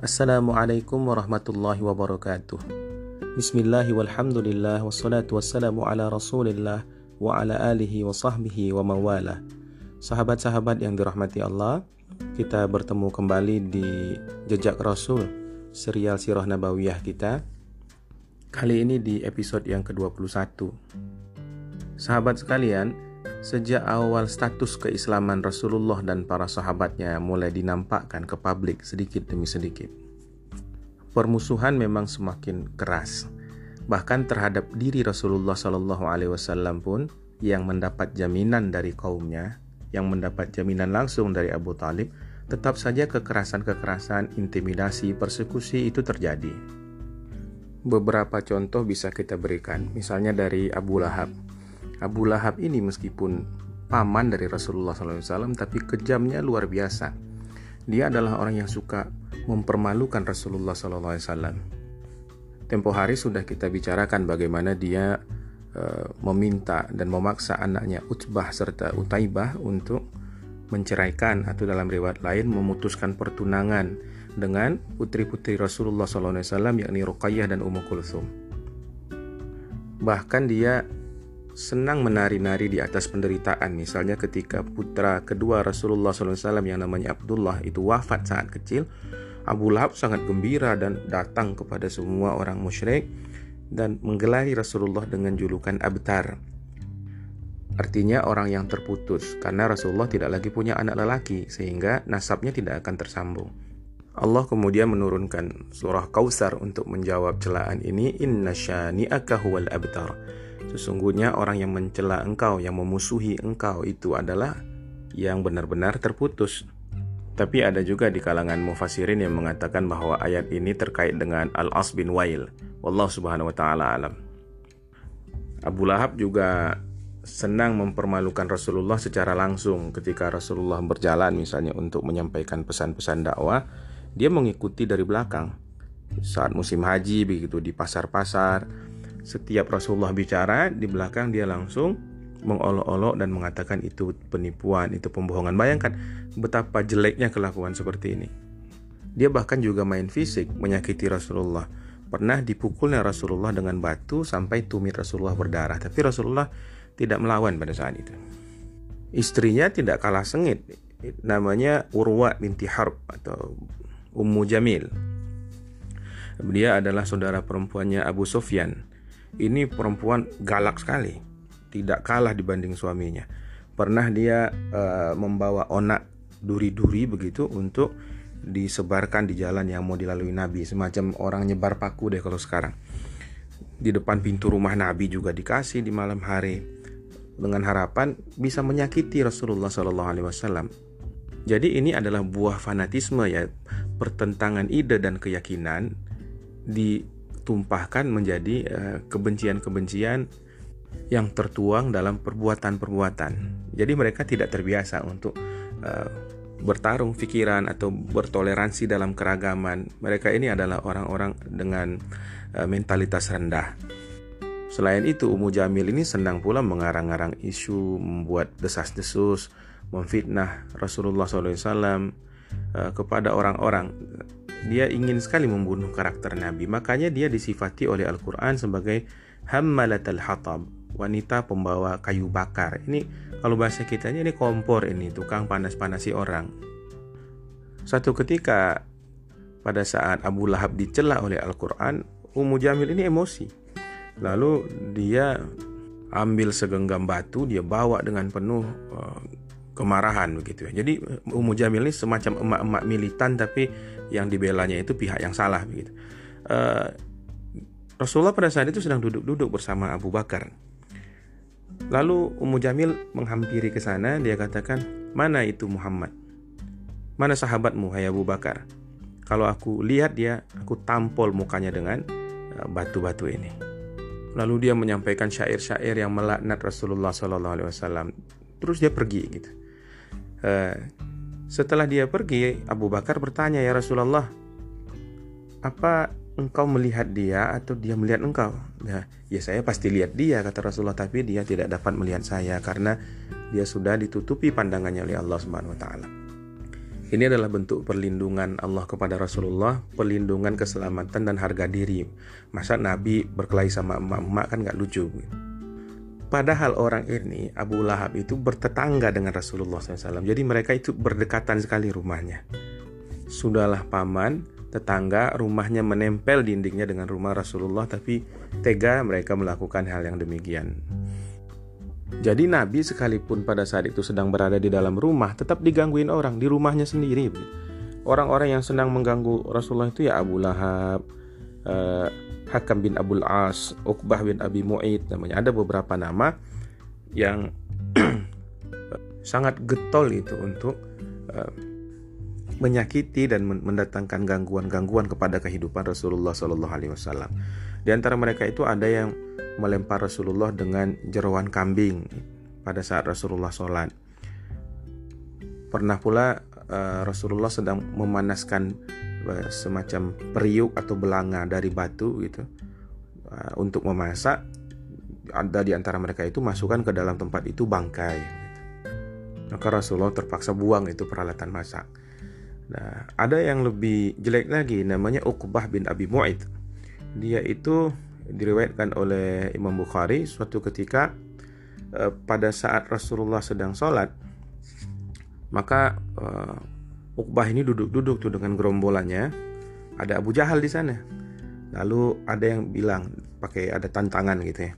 Assalamualaikum warahmatullahi wabarakatuh. Bismillahi walhamdulillah Wassalatu wassalamu ala rasulillah Wa ala alihi wa sahbihi wa mawala. Sahabat-sahabat yang dirahmati Allah Kita bertemu kembali di Jejak Rasul Serial Sirah Nabawiyah kita. Kali ini di episode yang ke-21 Sahabat sekalian, Sejak awal status keislaman Rasulullah dan para sahabatnya mulai dinampakkan ke publik sedikit demi sedikit. Permusuhan memang semakin keras. Bahkan terhadap diri Rasulullah Shallallahu Alaihi Wasallam pun yang mendapat jaminan dari kaumnya, yang mendapat jaminan langsung dari Abu Talib, tetap saja kekerasan-kekerasan, intimidasi, persekusi itu terjadi. Beberapa contoh bisa kita berikan, misalnya dari Abu Lahab Abu Lahab ini meskipun paman dari Rasulullah SAW tapi kejamnya luar biasa. Dia adalah orang yang suka mempermalukan Rasulullah SAW. Tempo hari sudah kita bicarakan bagaimana dia uh, meminta dan memaksa anaknya Utbah serta Utaibah untuk menceraikan atau dalam riwayat lain memutuskan pertunangan dengan putri-putri Rasulullah SAW yakni Ruqayyah dan Ummu Kulthum. Bahkan dia senang menari-nari di atas penderitaan. Misalnya ketika putra kedua Rasulullah SAW yang namanya Abdullah itu wafat saat kecil, Abu Lahab sangat gembira dan datang kepada semua orang musyrik dan menggelari Rasulullah dengan julukan Abtar. Artinya orang yang terputus karena Rasulullah tidak lagi punya anak lelaki sehingga nasabnya tidak akan tersambung. Allah kemudian menurunkan surah Kausar untuk menjawab celaan ini inna syani'aka huwal abtar Sesungguhnya orang yang mencela engkau, yang memusuhi engkau itu adalah yang benar-benar terputus. Tapi ada juga di kalangan mufasirin yang mengatakan bahwa ayat ini terkait dengan Al-As bin Wail. Wallahu subhanahu wa ta'ala alam. Abu Lahab juga senang mempermalukan Rasulullah secara langsung ketika Rasulullah berjalan misalnya untuk menyampaikan pesan-pesan dakwah, dia mengikuti dari belakang. Saat musim haji begitu di pasar-pasar, setiap Rasulullah bicara di belakang dia langsung mengolok-olok dan mengatakan itu penipuan, itu pembohongan. Bayangkan betapa jeleknya kelakuan seperti ini. Dia bahkan juga main fisik menyakiti Rasulullah. Pernah dipukulnya Rasulullah dengan batu sampai tumit Rasulullah berdarah, tapi Rasulullah tidak melawan pada saat itu. Istrinya tidak kalah sengit, namanya Urwa binti Harb atau Ummu Jamil. Dia adalah saudara perempuannya Abu Sufyan ini perempuan galak sekali, tidak kalah dibanding suaminya. Pernah dia uh, membawa onak duri-duri begitu untuk disebarkan di jalan yang mau dilalui Nabi, semacam orang nyebar paku deh kalau sekarang. Di depan pintu rumah Nabi juga dikasih di malam hari dengan harapan bisa menyakiti Rasulullah Shallallahu Alaihi Wasallam. Jadi ini adalah buah fanatisme ya, pertentangan ide dan keyakinan di tumpahkan menjadi eh, kebencian-kebencian yang tertuang dalam perbuatan-perbuatan. Jadi mereka tidak terbiasa untuk uh, bertarung pikiran atau bertoleransi dalam keragaman. Mereka ini adalah orang-orang dengan uh, mentalitas rendah. Selain itu, Ummu Jamil ini senang pula mengarang-arang isu, membuat desas-desus, memfitnah Rasulullah SAW kepada orang-orang dia ingin sekali membunuh karakter Nabi. Makanya dia disifati oleh Al-Quran sebagai hammalatal hatab, wanita pembawa kayu bakar. Ini kalau bahasa kita ini kompor ini, tukang panas-panasi orang. Satu ketika pada saat Abu Lahab dicela oleh Al-Quran, Ummu Jamil ini emosi. Lalu dia ambil segenggam batu, dia bawa dengan penuh uh, kemarahan begitu ya. Jadi Ummu Jamil ini semacam emak-emak militan tapi yang dibelanya itu pihak yang salah begitu. Uh, Rasulullah pada saat itu sedang duduk-duduk bersama Abu Bakar. Lalu Ummu Jamil menghampiri ke sana, dia katakan, "Mana itu Muhammad? Mana sahabatmu, hai Abu Bakar? Kalau aku lihat dia, aku tampol mukanya dengan eh, batu-batu ini." Lalu dia menyampaikan syair-syair yang melaknat Rasulullah SAW. Terus dia pergi gitu. Uh, setelah dia pergi, Abu Bakar bertanya, "Ya Rasulullah, apa engkau melihat dia atau dia melihat engkau?" Ya, ya saya pasti lihat dia kata Rasulullah, tapi dia tidak dapat melihat saya karena dia sudah ditutupi pandangannya oleh Allah Subhanahu wa taala. Ini adalah bentuk perlindungan Allah kepada Rasulullah, perlindungan keselamatan dan harga diri. Masa Nabi berkelahi sama emak-emak kan nggak lucu. Padahal orang ini, Abu Lahab itu bertetangga dengan Rasulullah SAW. Jadi mereka itu berdekatan sekali rumahnya. Sudahlah paman, tetangga, rumahnya menempel dindingnya dengan rumah Rasulullah, tapi tega mereka melakukan hal yang demikian. Jadi Nabi sekalipun pada saat itu sedang berada di dalam rumah, tetap digangguin orang di rumahnya sendiri. Orang-orang yang sedang mengganggu Rasulullah itu ya Abu Lahab, eh, Hakam bin Abdul As, Uqbah bin Abi Mu'id namanya. Ada beberapa nama yang sangat getol itu untuk uh, menyakiti dan mendatangkan gangguan-gangguan kepada kehidupan Rasulullah Shallallahu Alaihi Wasallam. Di antara mereka itu ada yang melempar Rasulullah dengan jeroan kambing pada saat Rasulullah sholat. Pernah pula uh, Rasulullah sedang memanaskan semacam periuk atau belanga dari batu gitu uh, untuk memasak ada di antara mereka itu masukkan ke dalam tempat itu bangkai gitu. maka Rasulullah terpaksa buang itu peralatan masak nah ada yang lebih jelek lagi namanya Uqbah bin Abi Mu'id dia itu diriwayatkan oleh Imam Bukhari suatu ketika uh, pada saat Rasulullah sedang sholat maka Uqbah ini duduk-duduk tuh dengan gerombolannya. Ada Abu Jahal di sana. Lalu ada yang bilang pakai ada tantangan gitu ya.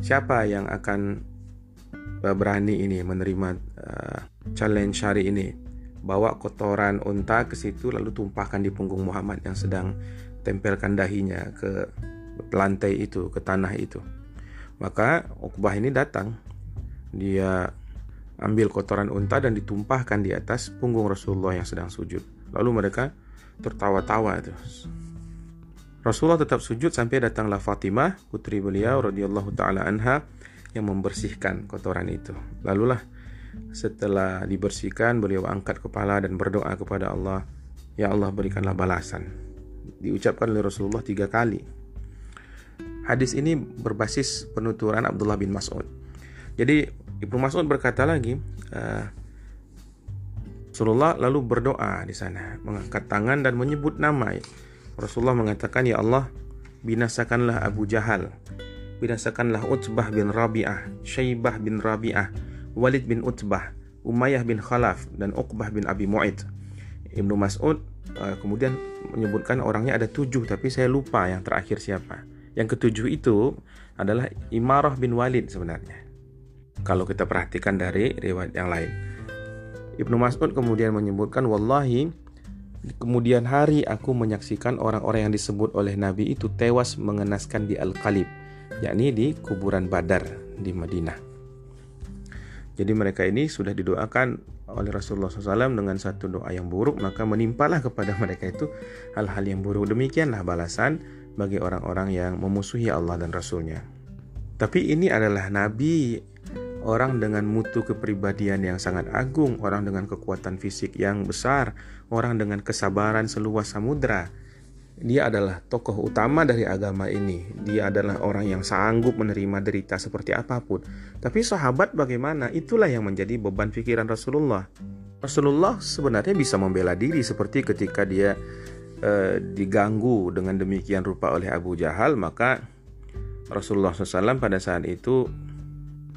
Siapa yang akan uh, berani ini menerima uh, challenge hari ini? Bawa kotoran unta ke situ lalu tumpahkan di punggung Muhammad yang sedang tempelkan dahinya ke lantai itu, ke tanah itu. Maka Uqbah ini datang. Dia ambil kotoran unta dan ditumpahkan di atas punggung Rasulullah yang sedang sujud. Lalu mereka tertawa-tawa itu. Rasulullah tetap sujud sampai datanglah Fatimah, putri beliau radhiyallahu taala anha yang membersihkan kotoran itu. Lalulah setelah dibersihkan beliau angkat kepala dan berdoa kepada Allah, "Ya Allah, berikanlah balasan." Diucapkan oleh Rasulullah tiga kali. Hadis ini berbasis penuturan Abdullah bin Mas'ud. Jadi Ibnu Mas'ud berkata lagi, uh, Rasulullah lalu berdoa di sana, mengangkat tangan dan menyebut nama. Rasulullah mengatakan, "Ya Allah, binasakanlah Abu Jahal, binasakanlah Utbah bin Rabi'ah, Syaibah bin Rabi'ah, Walid bin Utbah, Umayyah bin Khalaf dan Uqbah bin Abi Mu'id." Ibnu Mas'ud uh, kemudian menyebutkan orangnya ada tujuh, tapi saya lupa yang terakhir siapa. Yang ketujuh itu adalah Imarah bin Walid sebenarnya kalau kita perhatikan dari riwayat yang lain. Ibnu Mas'ud kemudian menyebutkan wallahi kemudian hari aku menyaksikan orang-orang yang disebut oleh Nabi itu tewas mengenaskan di Al-Qalib, yakni di kuburan Badar di Madinah. Jadi mereka ini sudah didoakan oleh Rasulullah SAW dengan satu doa yang buruk, maka menimpalah kepada mereka itu hal-hal yang buruk. Demikianlah balasan bagi orang-orang yang memusuhi Allah dan Rasulnya. Tapi ini adalah Nabi orang dengan mutu kepribadian yang sangat agung, orang dengan kekuatan fisik yang besar, orang dengan kesabaran seluas samudra. Dia adalah tokoh utama dari agama ini. Dia adalah orang yang sanggup menerima derita seperti apa pun. Tapi sahabat bagaimana? Itulah yang menjadi beban pikiran Rasulullah. Rasulullah sebenarnya bisa membela diri seperti ketika dia eh, diganggu dengan demikian rupa oleh Abu Jahal, maka Rasulullah SAW pada saat itu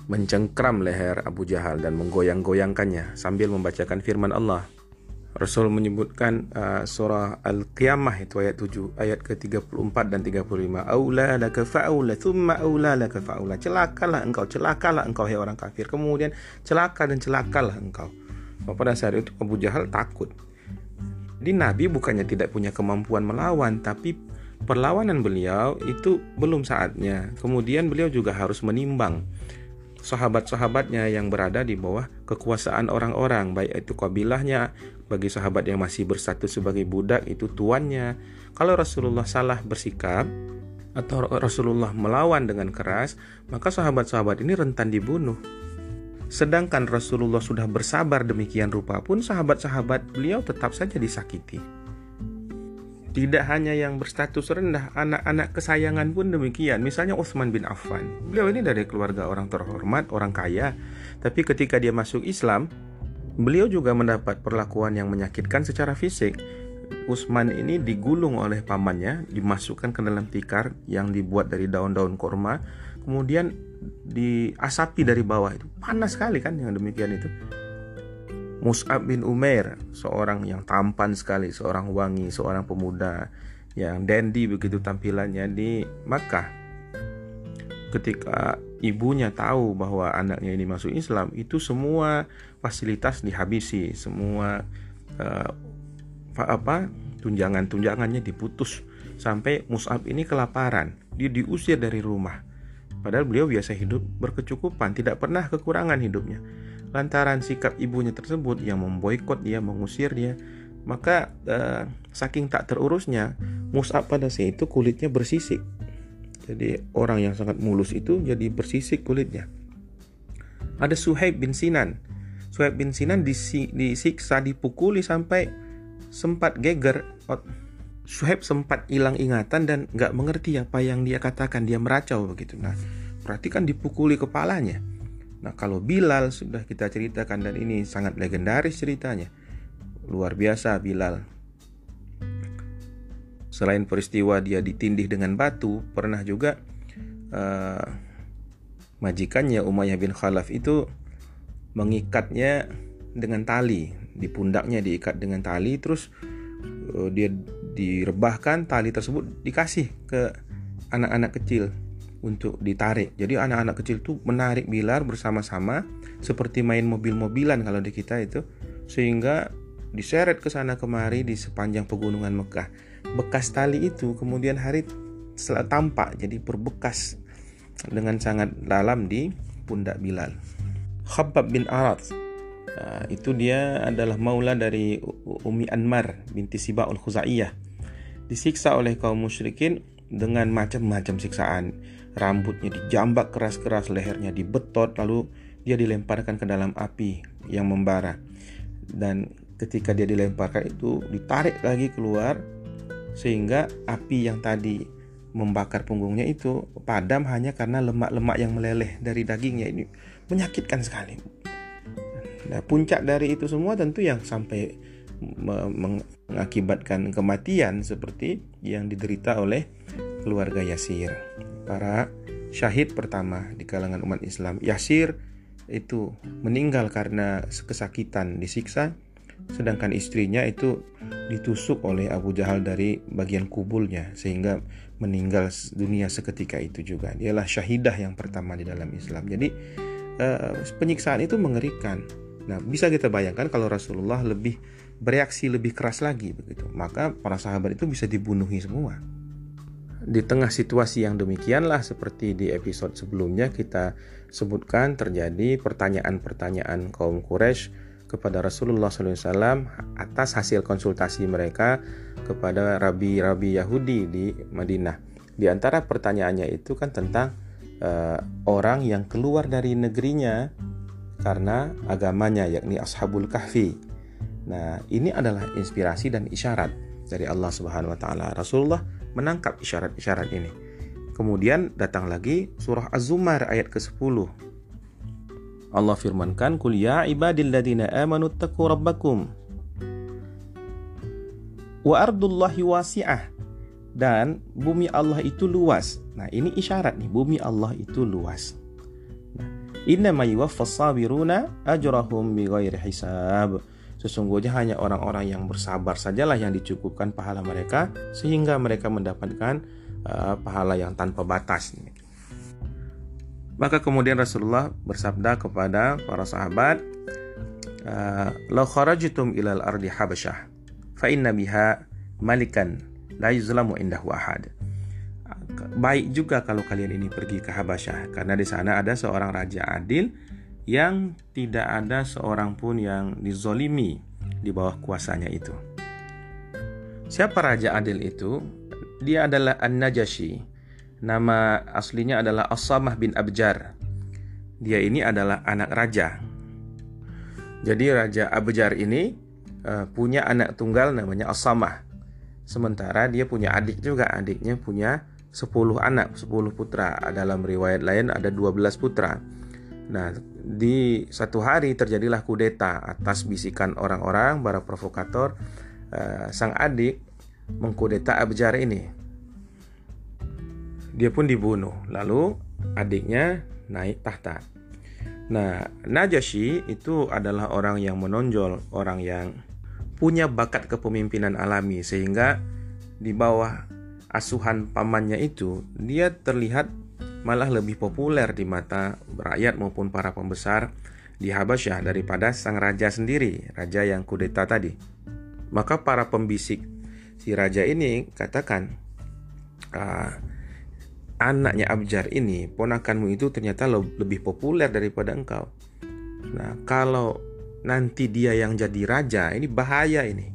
mencengkram leher Abu Jahal dan menggoyang-goyangkannya sambil membacakan firman Allah. Rasul menyebutkan uh, surah Al-Qiyamah itu ayat 7 ayat ke-34 dan 35 aula laka fa'ula thumma aula laka fa'ula celakalah engkau celakalah engkau hai orang kafir. Kemudian celaka dan celakalah engkau. Pada saat itu Abu Jahal takut. Di Nabi bukannya tidak punya kemampuan melawan tapi perlawanan beliau itu belum saatnya. Kemudian beliau juga harus menimbang sahabat-sahabatnya yang berada di bawah kekuasaan orang-orang baik itu kabilahnya bagi sahabat yang masih bersatu sebagai budak itu tuannya. Kalau Rasulullah salah bersikap atau Rasulullah melawan dengan keras maka sahabat-sahabat ini rentan dibunuh. Sedangkan Rasulullah sudah bersabar demikian rupa pun sahabat-sahabat beliau tetap saja disakiti tidak hanya yang berstatus rendah, anak-anak kesayangan pun demikian. Misalnya Utsman bin Affan. Beliau ini dari keluarga orang terhormat, orang kaya. Tapi ketika dia masuk Islam, Beliau juga mendapat perlakuan yang menyakitkan secara fisik. Usman ini digulung oleh pamannya, dimasukkan ke dalam tikar yang dibuat dari daun-daun korma, kemudian diasapi dari bawah itu. Panas sekali kan yang demikian itu. Mus'ab bin Umair, seorang yang tampan sekali, seorang wangi, seorang pemuda yang dandy begitu tampilannya di Makkah. Ketika ibunya tahu bahwa anaknya ini masuk Islam, itu semua fasilitas dihabisi, semua uh, apa tunjangan-tunjangannya diputus sampai Mus'ab ini kelaparan, dia diusir dari rumah. Padahal beliau biasa hidup berkecukupan, tidak pernah kekurangan hidupnya lantaran sikap ibunya tersebut yang memboikot dia, mengusir dia, maka uh, saking tak terurusnya Mus'ab pada saat itu kulitnya bersisik. Jadi orang yang sangat mulus itu jadi bersisik kulitnya. Ada Suhaib bin Sinan. Suhaib bin Sinan disiksa, dipukuli sampai sempat geger. Suhaib sempat hilang ingatan dan nggak mengerti apa yang dia katakan. Dia meracau begitu. Nah, berarti kan dipukuli kepalanya. Nah, kalau Bilal sudah kita ceritakan dan ini sangat legendaris ceritanya. Luar biasa Bilal. Selain peristiwa dia ditindih dengan batu, pernah juga uh, majikannya Umayyah bin Khalaf itu mengikatnya dengan tali, di pundaknya diikat dengan tali terus uh, dia direbahkan tali tersebut dikasih ke anak-anak kecil untuk ditarik. Jadi anak-anak kecil tuh menarik bilar bersama-sama seperti main mobil-mobilan kalau di kita itu sehingga diseret ke sana kemari di sepanjang pegunungan Mekah. Bekas tali itu kemudian hari setelah tampak jadi berbekas dengan sangat dalam di pundak Bilal. Khabbab bin Arad nah, itu dia adalah maula dari Umi Anmar binti Siba'ul Khuzaiyah. Disiksa oleh kaum musyrikin dengan macam-macam siksaan rambutnya dijambak keras-keras, lehernya dibetot, lalu dia dilemparkan ke dalam api yang membara. Dan ketika dia dilemparkan itu ditarik lagi keluar sehingga api yang tadi membakar punggungnya itu padam hanya karena lemak-lemak yang meleleh dari dagingnya ini menyakitkan sekali. Nah, puncak dari itu semua tentu yang sampai mengakibatkan kematian seperti yang diderita oleh keluarga Yasir para syahid pertama di kalangan umat Islam. Yasir itu meninggal karena kesakitan disiksa, sedangkan istrinya itu ditusuk oleh Abu Jahal dari bagian kubulnya sehingga meninggal dunia seketika itu juga. Dialah syahidah yang pertama di dalam Islam. Jadi eh, penyiksaan itu mengerikan. Nah, bisa kita bayangkan kalau Rasulullah lebih bereaksi lebih keras lagi begitu, maka para sahabat itu bisa dibunuhi semua di tengah situasi yang demikianlah seperti di episode sebelumnya kita sebutkan terjadi pertanyaan-pertanyaan kaum Quraisy kepada Rasulullah SAW atas hasil konsultasi mereka kepada rabi-rabi Yahudi di Madinah. Di antara pertanyaannya itu kan tentang uh, orang yang keluar dari negerinya karena agamanya yakni Ashabul Kahfi. Nah, ini adalah inspirasi dan isyarat dari Allah Subhanahu wa taala. Rasulullah menangkap isyarat-isyarat ini. Kemudian datang lagi surah Az-Zumar ayat ke-10. Allah firmankan, "Qul ya ibadilladzina amanu taqu rabbakum wa ardullahi wasi'ah." Dan bumi Allah itu luas. Nah, ini isyarat nih, bumi Allah itu luas. Nah, Inna ma yuwaffas sabiruna ajrahum bighairi hisab. Sesungguhnya hanya orang-orang yang bersabar sajalah yang dicukupkan pahala mereka sehingga mereka mendapatkan uh, pahala yang tanpa batas. Maka kemudian Rasulullah bersabda kepada para sahabat, uh, "La kharajtum ilal ardi habasyah fa inna biha malikan la yuzlamu indahu ahad." Baik juga kalau kalian ini pergi ke Habasyah karena di sana ada seorang raja adil yang tidak ada seorang pun yang dizolimi di bawah kuasanya itu. Siapa Raja Adil itu? Dia adalah An-Najashi. Nama aslinya adalah As-Samah bin Abjar. Dia ini adalah anak raja. Jadi Raja Abjar ini uh, punya anak tunggal namanya As-Samah. Sementara dia punya adik juga. Adiknya punya 10 anak, 10 putra. Dalam riwayat lain ada 12 putra. Nah, di satu hari terjadilah kudeta atas bisikan orang-orang para provokator uh, sang adik mengkudeta Abjar ini. Dia pun dibunuh. Lalu adiknya naik tahta. Nah, Najasyi itu adalah orang yang menonjol, orang yang punya bakat kepemimpinan alami sehingga di bawah asuhan pamannya itu dia terlihat malah lebih populer di mata rakyat maupun para pembesar di Habasyah daripada sang raja sendiri, raja yang kudeta tadi. Maka para pembisik si raja ini katakan, ah, anaknya Abjar ini, ponakanmu itu ternyata lebih populer daripada engkau. Nah, kalau nanti dia yang jadi raja, ini bahaya ini.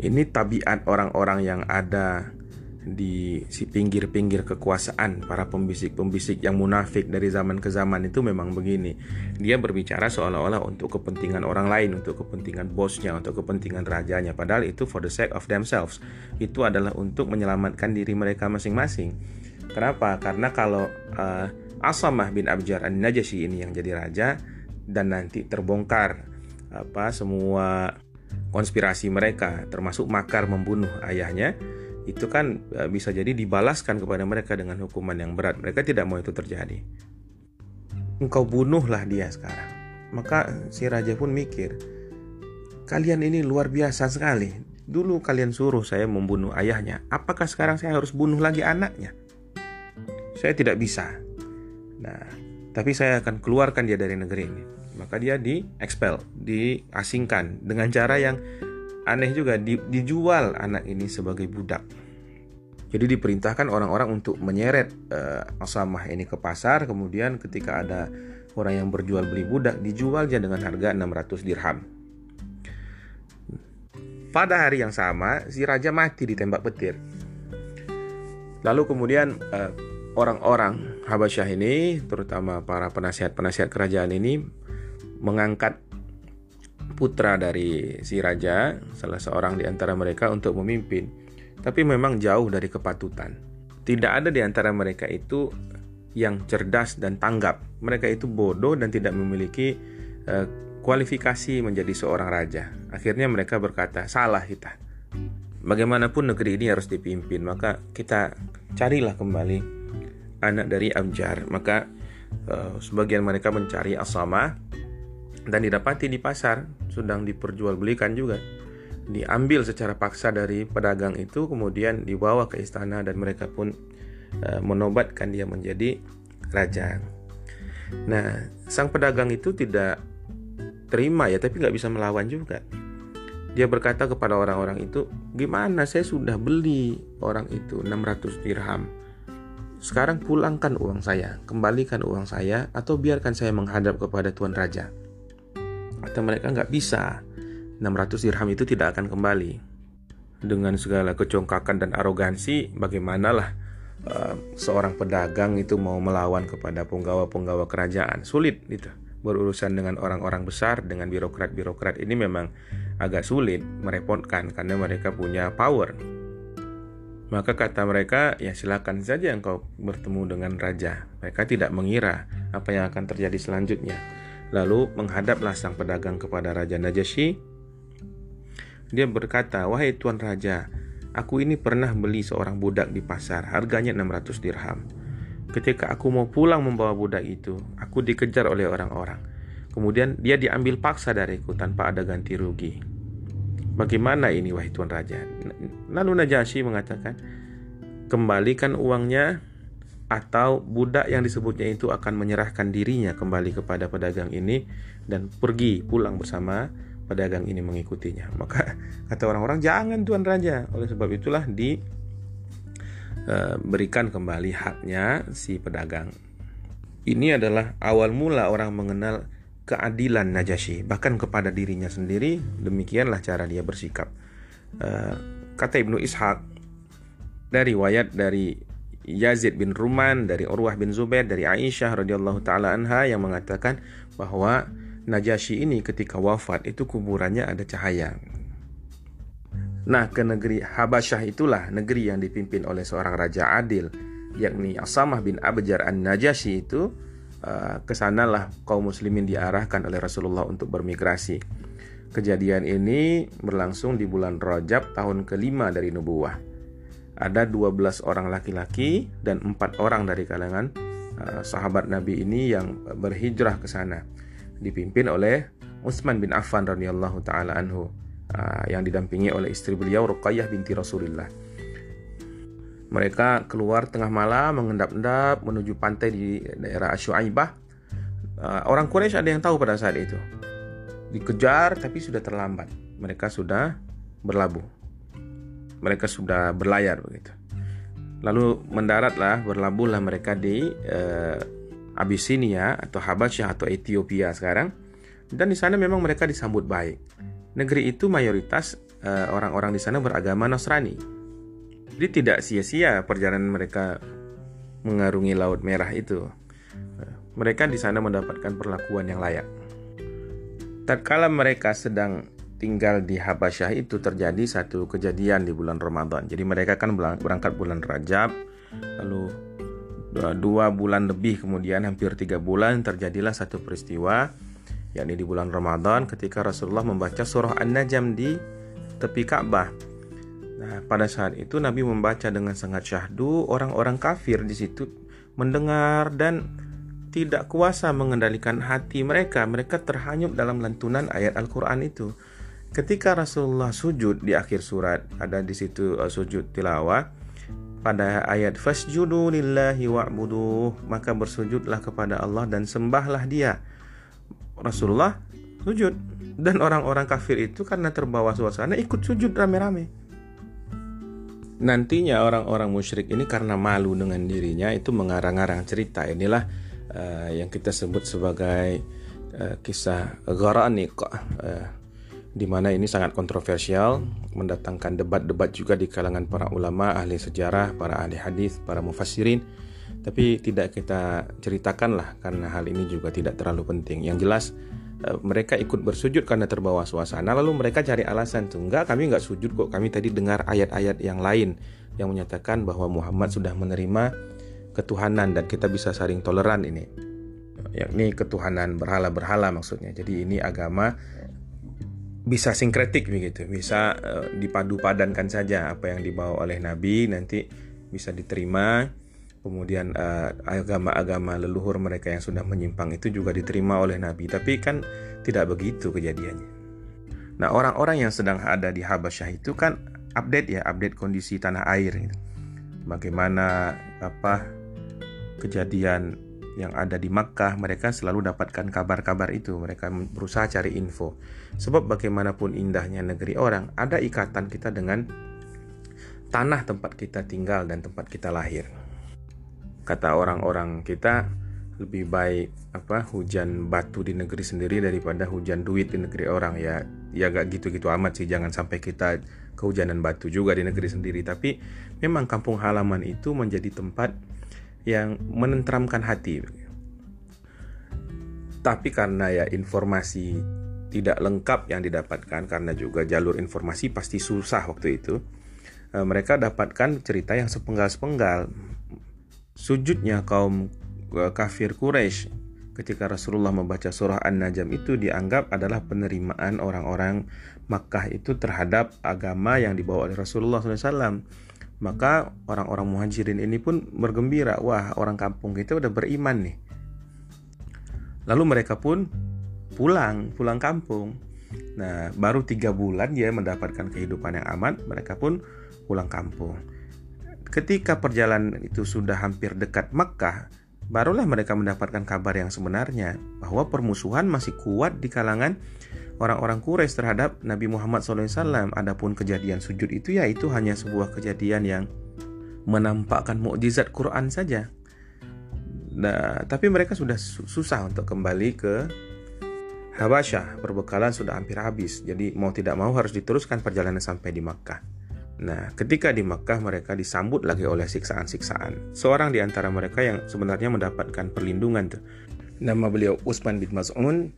Ini tabiat orang-orang yang ada di si pinggir-pinggir kekuasaan para pembisik-pembisik yang munafik dari zaman ke zaman itu memang begini. Dia berbicara seolah-olah untuk kepentingan orang lain, untuk kepentingan bosnya, untuk kepentingan rajanya. Padahal itu for the sake of themselves. Itu adalah untuk menyelamatkan diri mereka masing-masing. Kenapa? Karena kalau uh, Asamah bin Abjar an-Najasyi ini yang jadi raja dan nanti terbongkar apa semua konspirasi mereka termasuk makar membunuh ayahnya itu kan eh, bisa jadi dibalaskan kepada mereka dengan hukuman yang berat. Mereka tidak mau itu terjadi. Engkau bunuhlah dia sekarang. Maka si raja pun mikir, kalian ini luar biasa sekali. Dulu kalian suruh saya membunuh ayahnya. Apakah sekarang saya harus bunuh lagi anaknya? Saya tidak bisa. Nah, tapi saya akan keluarkan dia dari negeri ini. Maka dia di expel, diasingkan dengan cara yang aneh juga di, dijual anak ini sebagai budak. Jadi diperintahkan orang-orang untuk menyeret uh, Asamah ini ke pasar, kemudian ketika ada orang yang berjual beli budak dijual dia dengan harga 600 dirham. Pada hari yang sama, si raja mati ditembak petir. Lalu kemudian uh, orang-orang Habasyah ini, terutama para penasihat-penasihat kerajaan ini mengangkat putra dari si raja, salah seorang di antara mereka untuk memimpin. Tapi memang jauh dari kepatutan. Tidak ada di antara mereka itu yang cerdas dan tanggap. Mereka itu bodoh dan tidak memiliki uh, kualifikasi menjadi seorang raja. Akhirnya mereka berkata, "Salah kita. Bagaimanapun negeri ini harus dipimpin, maka kita carilah kembali anak dari Abjar." Maka uh, sebagian mereka mencari Asama dan didapati di pasar sedang diperjualbelikan juga diambil secara paksa dari pedagang itu kemudian dibawa ke istana dan mereka pun uh, menobatkan dia menjadi raja. Nah, sang pedagang itu tidak terima ya, tapi nggak bisa melawan juga. Dia berkata kepada orang-orang itu, gimana saya sudah beli orang itu 600 dirham. Sekarang pulangkan uang saya, kembalikan uang saya, atau biarkan saya menghadap kepada Tuan Raja atau mereka nggak bisa. 600 dirham itu tidak akan kembali. Dengan segala kecongkakan dan arogansi bagaimanalah uh, seorang pedagang itu mau melawan kepada penggawa-penggawa kerajaan? Sulit itu. Berurusan dengan orang-orang besar dengan birokrat-birokrat ini memang agak sulit merepotkan karena mereka punya power. Maka kata mereka, ya silakan saja engkau bertemu dengan raja. Mereka tidak mengira apa yang akan terjadi selanjutnya. Lalu menghadaplah sang pedagang kepada Raja Najasyi. Dia berkata, "Wahai tuan raja, aku ini pernah beli seorang budak di pasar, harganya 600 dirham. Ketika aku mau pulang membawa budak itu, aku dikejar oleh orang-orang. Kemudian dia diambil paksa dariku tanpa ada ganti rugi. Bagaimana ini wahai tuan raja?" Lalu Najasyi mengatakan, "Kembalikan uangnya atau budak yang disebutnya itu akan menyerahkan dirinya kembali kepada pedagang ini dan pergi pulang bersama pedagang ini mengikutinya. Maka kata orang-orang jangan tuan raja. Oleh sebab itulah diberikan e, kembali haknya si pedagang. Ini adalah awal mula orang mengenal keadilan Najasyi bahkan kepada dirinya sendiri demikianlah cara dia bersikap. E, kata Ibnu Ishaq dari riwayat dari Yazid bin Ruman, dari Urwah bin Zubair, dari Aisyah radhiyallahu taala anha yang mengatakan bahwa Najasyi ini ketika wafat itu kuburannya ada cahaya. Nah, ke negeri Habasyah itulah negeri yang dipimpin oleh seorang raja adil yakni Asamah bin Abjar an-Najasyi itu uh, ke sanalah kaum muslimin diarahkan oleh Rasulullah untuk bermigrasi. Kejadian ini berlangsung di bulan Rajab tahun kelima dari nubuah. Ada 12 orang laki-laki dan empat orang dari kalangan uh, sahabat Nabi ini yang berhijrah ke sana dipimpin oleh Utsman bin Affan radhiyallahu taala anhu uh, yang didampingi oleh istri beliau Ruqayyah binti Rasulullah. Mereka keluar tengah malam mengendap-endap menuju pantai di daerah Asyuaibah. Uh, orang Quraisy ada yang tahu pada saat itu. Dikejar tapi sudah terlambat. Mereka sudah berlabuh. Mereka sudah berlayar begitu. Lalu mendaratlah, berlabuhlah mereka di uh, Abyssinia atau Habasyah atau Ethiopia sekarang. Dan di sana memang mereka disambut baik. Negeri itu mayoritas uh, orang-orang di sana beragama Nasrani jadi tidak sia-sia perjalanan mereka mengarungi Laut Merah itu. Mereka di sana mendapatkan perlakuan yang layak. Tatkala mereka sedang tinggal di Habasyah itu terjadi satu kejadian di bulan Ramadan. Jadi mereka kan berangkat bulan Rajab, lalu dua bulan lebih kemudian hampir tiga bulan terjadilah satu peristiwa yakni di bulan Ramadan ketika Rasulullah membaca surah An-Najm di tepi Ka'bah Nah, pada saat itu Nabi membaca dengan sangat syahdu, orang-orang kafir di situ mendengar dan tidak kuasa mengendalikan hati mereka. Mereka terhanyut dalam lantunan ayat Al-Qur'an itu. Ketika Rasulullah sujud di akhir surat, ada di situ uh, sujud tilawah pada ayat fasjudu lillahi wa'budu, maka bersujudlah kepada Allah dan sembahlah Dia. Rasulullah sujud. Dan orang-orang kafir itu karena terbawa suasana ikut sujud rame-rame. Nantinya orang-orang musyrik ini karena malu dengan dirinya itu mengarang-arang cerita. Inilah uh, yang kita sebut sebagai uh, kisah Gharanik uh, di mana ini sangat kontroversial mendatangkan debat-debat juga di kalangan para ulama ahli sejarah para ahli hadis para mufassirin. Tapi tidak kita ceritakan lah karena hal ini juga tidak terlalu penting. Yang jelas mereka ikut bersujud karena terbawa suasana lalu mereka cari alasan tuh. Enggak kami enggak sujud kok. Kami tadi dengar ayat-ayat yang lain yang menyatakan bahwa Muhammad sudah menerima ketuhanan dan kita bisa saling toleran ini. Yakni ketuhanan berhala-berhala maksudnya. Jadi ini agama bisa sinkretik begitu bisa uh, dipadu padankan saja apa yang dibawa oleh Nabi nanti bisa diterima kemudian uh, agama-agama leluhur mereka yang sudah menyimpang itu juga diterima oleh Nabi. Tapi kan tidak begitu kejadiannya. Nah orang-orang yang sedang ada di Habasyah itu kan update ya, update kondisi tanah air. Gitu. Bagaimana apa kejadian yang ada di Makkah, mereka selalu dapatkan kabar-kabar itu. Mereka berusaha cari info. Sebab bagaimanapun indahnya negeri orang, ada ikatan kita dengan tanah tempat kita tinggal dan tempat kita lahir kata orang-orang kita lebih baik apa hujan batu di negeri sendiri daripada hujan duit di negeri orang ya ya gak gitu-gitu amat sih jangan sampai kita kehujanan batu juga di negeri sendiri tapi memang kampung halaman itu menjadi tempat yang menenteramkan hati tapi karena ya informasi tidak lengkap yang didapatkan karena juga jalur informasi pasti susah waktu itu eh, mereka dapatkan cerita yang sepenggal-sepenggal sujudnya kaum eh, kafir Quraisy ketika Rasulullah membaca surah An-Najm itu dianggap adalah penerimaan orang-orang Makkah itu terhadap agama yang dibawa oleh Rasulullah SAW. Maka orang-orang muhajirin ini pun bergembira, wah orang kampung kita udah beriman nih. Lalu mereka pun pulang, pulang kampung. Nah, baru tiga bulan dia mendapatkan kehidupan yang aman, mereka pun pulang kampung. Ketika perjalanan itu sudah hampir dekat Mekah, barulah mereka mendapatkan kabar yang sebenarnya bahwa permusuhan masih kuat di kalangan orang-orang Quraisy terhadap Nabi Muhammad SAW. Adapun kejadian sujud itu ya itu hanya sebuah kejadian yang menampakkan mukjizat Quran saja. Nah, tapi mereka sudah susah untuk kembali ke Habasyah. Perbekalan sudah hampir habis. Jadi mau tidak mau harus diteruskan perjalanan sampai di Makkah. Nah, ketika di Makkah mereka disambut lagi oleh siksaan-siksaan. Seorang di antara mereka yang sebenarnya mendapatkan perlindungan. Nama beliau Usman bin Mas'un.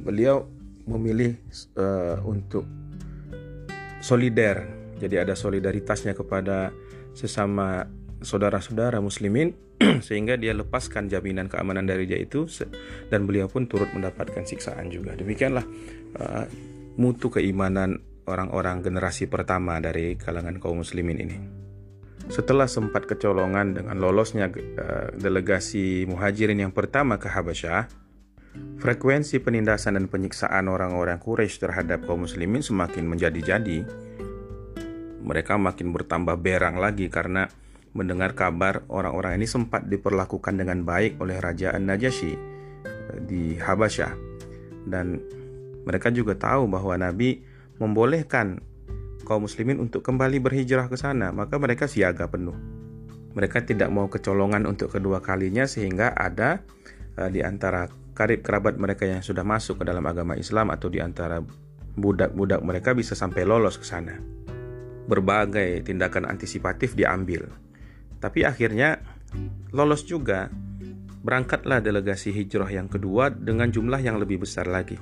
Beliau memilih uh, untuk solider. Jadi ada solidaritasnya kepada sesama saudara-saudara muslimin sehingga dia lepaskan jaminan keamanan dari dia itu dan beliau pun turut mendapatkan siksaan juga. Demikianlah uh, mutu keimanan orang-orang generasi pertama dari kalangan kaum muslimin ini. Setelah sempat kecolongan dengan lolosnya uh, delegasi muhajirin yang pertama ke Habasyah, frekuensi penindasan dan penyiksaan orang-orang Quraisy terhadap kaum muslimin semakin menjadi-jadi. Mereka makin bertambah berang lagi karena mendengar kabar orang-orang ini sempat diperlakukan dengan baik oleh Raja An-Najasyi eh, di Habasyah. Dan mereka juga tahu bahwa Nabi membolehkan kaum muslimin untuk kembali berhijrah ke sana, maka mereka siaga penuh. Mereka tidak mau kecolongan untuk kedua kalinya sehingga ada uh, di antara karib kerabat mereka yang sudah masuk ke dalam agama Islam atau di antara budak-budak mereka bisa sampai lolos ke sana. Berbagai tindakan antisipatif diambil tapi akhirnya lolos juga. Berangkatlah delegasi hijrah yang kedua dengan jumlah yang lebih besar lagi.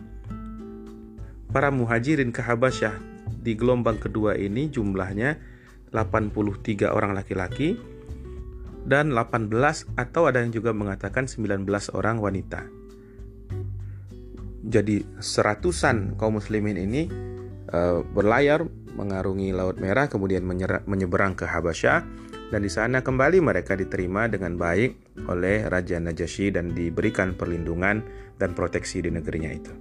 Para muhajirin ke Habasyah di gelombang kedua ini jumlahnya 83 orang laki-laki dan 18 atau ada yang juga mengatakan 19 orang wanita. Jadi seratusan kaum muslimin ini uh, berlayar mengarungi Laut Merah kemudian menyeberang ke Habasyah dan di sana kembali mereka diterima dengan baik oleh Raja Najasyi dan diberikan perlindungan dan proteksi di negerinya itu.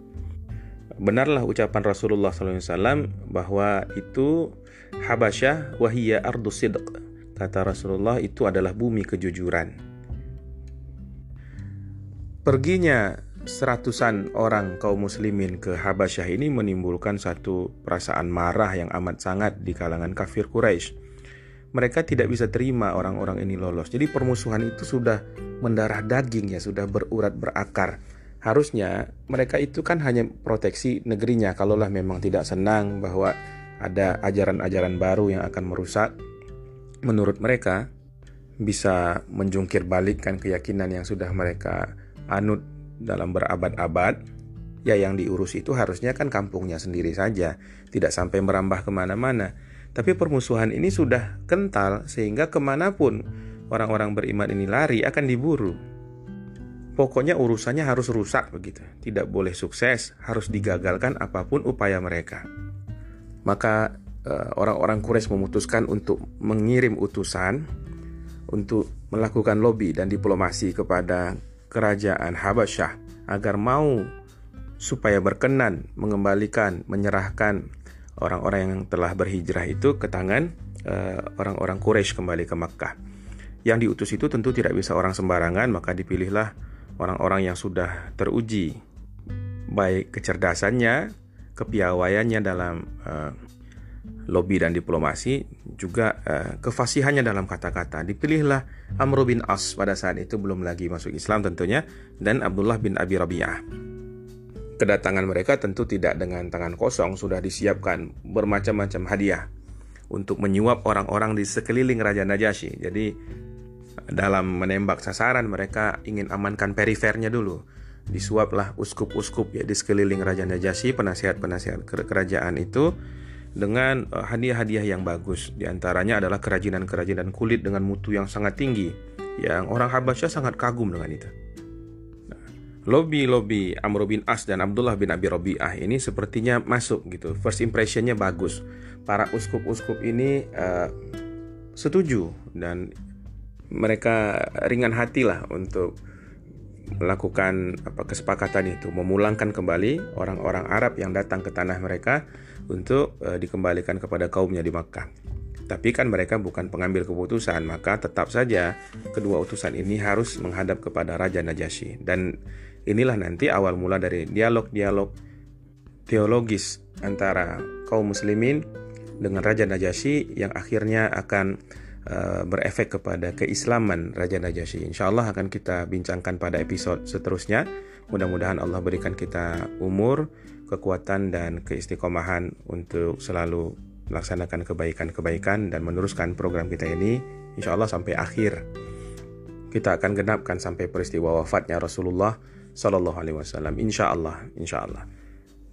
Benarlah ucapan Rasulullah SAW bahwa itu Habasyah wahiyya ardu sidq. Kata Rasulullah itu adalah bumi kejujuran. Perginya seratusan orang kaum muslimin ke Habasyah ini menimbulkan satu perasaan marah yang amat sangat di kalangan kafir Quraisy mereka tidak bisa terima orang-orang ini lolos. Jadi permusuhan itu sudah mendarah daging ya, sudah berurat berakar. Harusnya mereka itu kan hanya proteksi negerinya kalaulah memang tidak senang bahwa ada ajaran-ajaran baru yang akan merusak menurut mereka bisa menjungkir balikkan keyakinan yang sudah mereka anut dalam berabad-abad ya yang diurus itu harusnya kan kampungnya sendiri saja tidak sampai merambah ke mana-mana tapi permusuhan ini sudah kental sehingga ke mana pun orang-orang beriman ini lari akan diburu. Pokoknya urusannya harus rusak begitu. Tidak boleh sukses, harus digagalkan apa pun upaya mereka. Maka eh, orang-orang Quraisy memutuskan untuk mengirim utusan untuk melakukan lobby dan diplomasi kepada kerajaan Habasyah agar mau supaya berkenan mengembalikan, menyerahkan orang-orang yang telah berhijrah itu ke tangan uh, orang-orang Quraisy kembali ke Makkah. Yang diutus itu tentu tidak bisa orang sembarangan, maka dipilihlah orang-orang yang sudah teruji baik kecerdasannya, kepiawaiannya dalam uh, lobby dan diplomasi, juga uh, kefasihannya dalam kata-kata. Dipilihlah Amr bin As pada saat itu belum lagi masuk Islam tentunya dan Abdullah bin Abi Rabi'ah. Kedatangan mereka tentu tidak dengan tangan kosong, sudah disiapkan bermacam-macam hadiah untuk menyuap orang-orang di sekeliling Raja Najasyi. Jadi dalam menembak sasaran mereka ingin amankan perifernya dulu. Disuaplah uskup-uskup ya di sekeliling Raja Najasyi, penasihat-penasihat kerajaan itu dengan eh, hadiah-hadiah yang bagus. Di antaranya adalah kerajinan-kerajinan kulit dengan mutu yang sangat tinggi yang orang Habasyah sangat kagum dengan itu. Lobby-lobby Amr bin As dan Abdullah bin Abi Rabi'ah ini sepertinya masuk gitu. First impressionnya bagus. Para uskup-uskup ini uh, setuju dan mereka ringan hati lah untuk melakukan apa kesepakatan itu, memulangkan kembali orang-orang Arab yang datang ke tanah mereka untuk uh, dikembalikan kepada kaumnya di Makkah. Tapi kan mereka bukan pengambil keputusan, maka tetap saja kedua utusan ini harus menghadap kepada Raja Najasyi dan Inilah nanti awal mula dari dialog-dialog teologis antara kaum muslimin dengan Raja Najasyi yang akhirnya akan uh, berefek kepada keislaman Raja Najasyi. Insya Allah akan kita bincangkan pada episode seterusnya. Mudah-mudahan Allah berikan kita umur, kekuatan dan keistiqomahan untuk selalu melaksanakan kebaikan-kebaikan dan meneruskan program kita ini insya Allah sampai akhir. Kita akan genapkan sampai peristiwa wafatnya Rasulullah sallallahu alaihi wasallam insyaallah insyaallah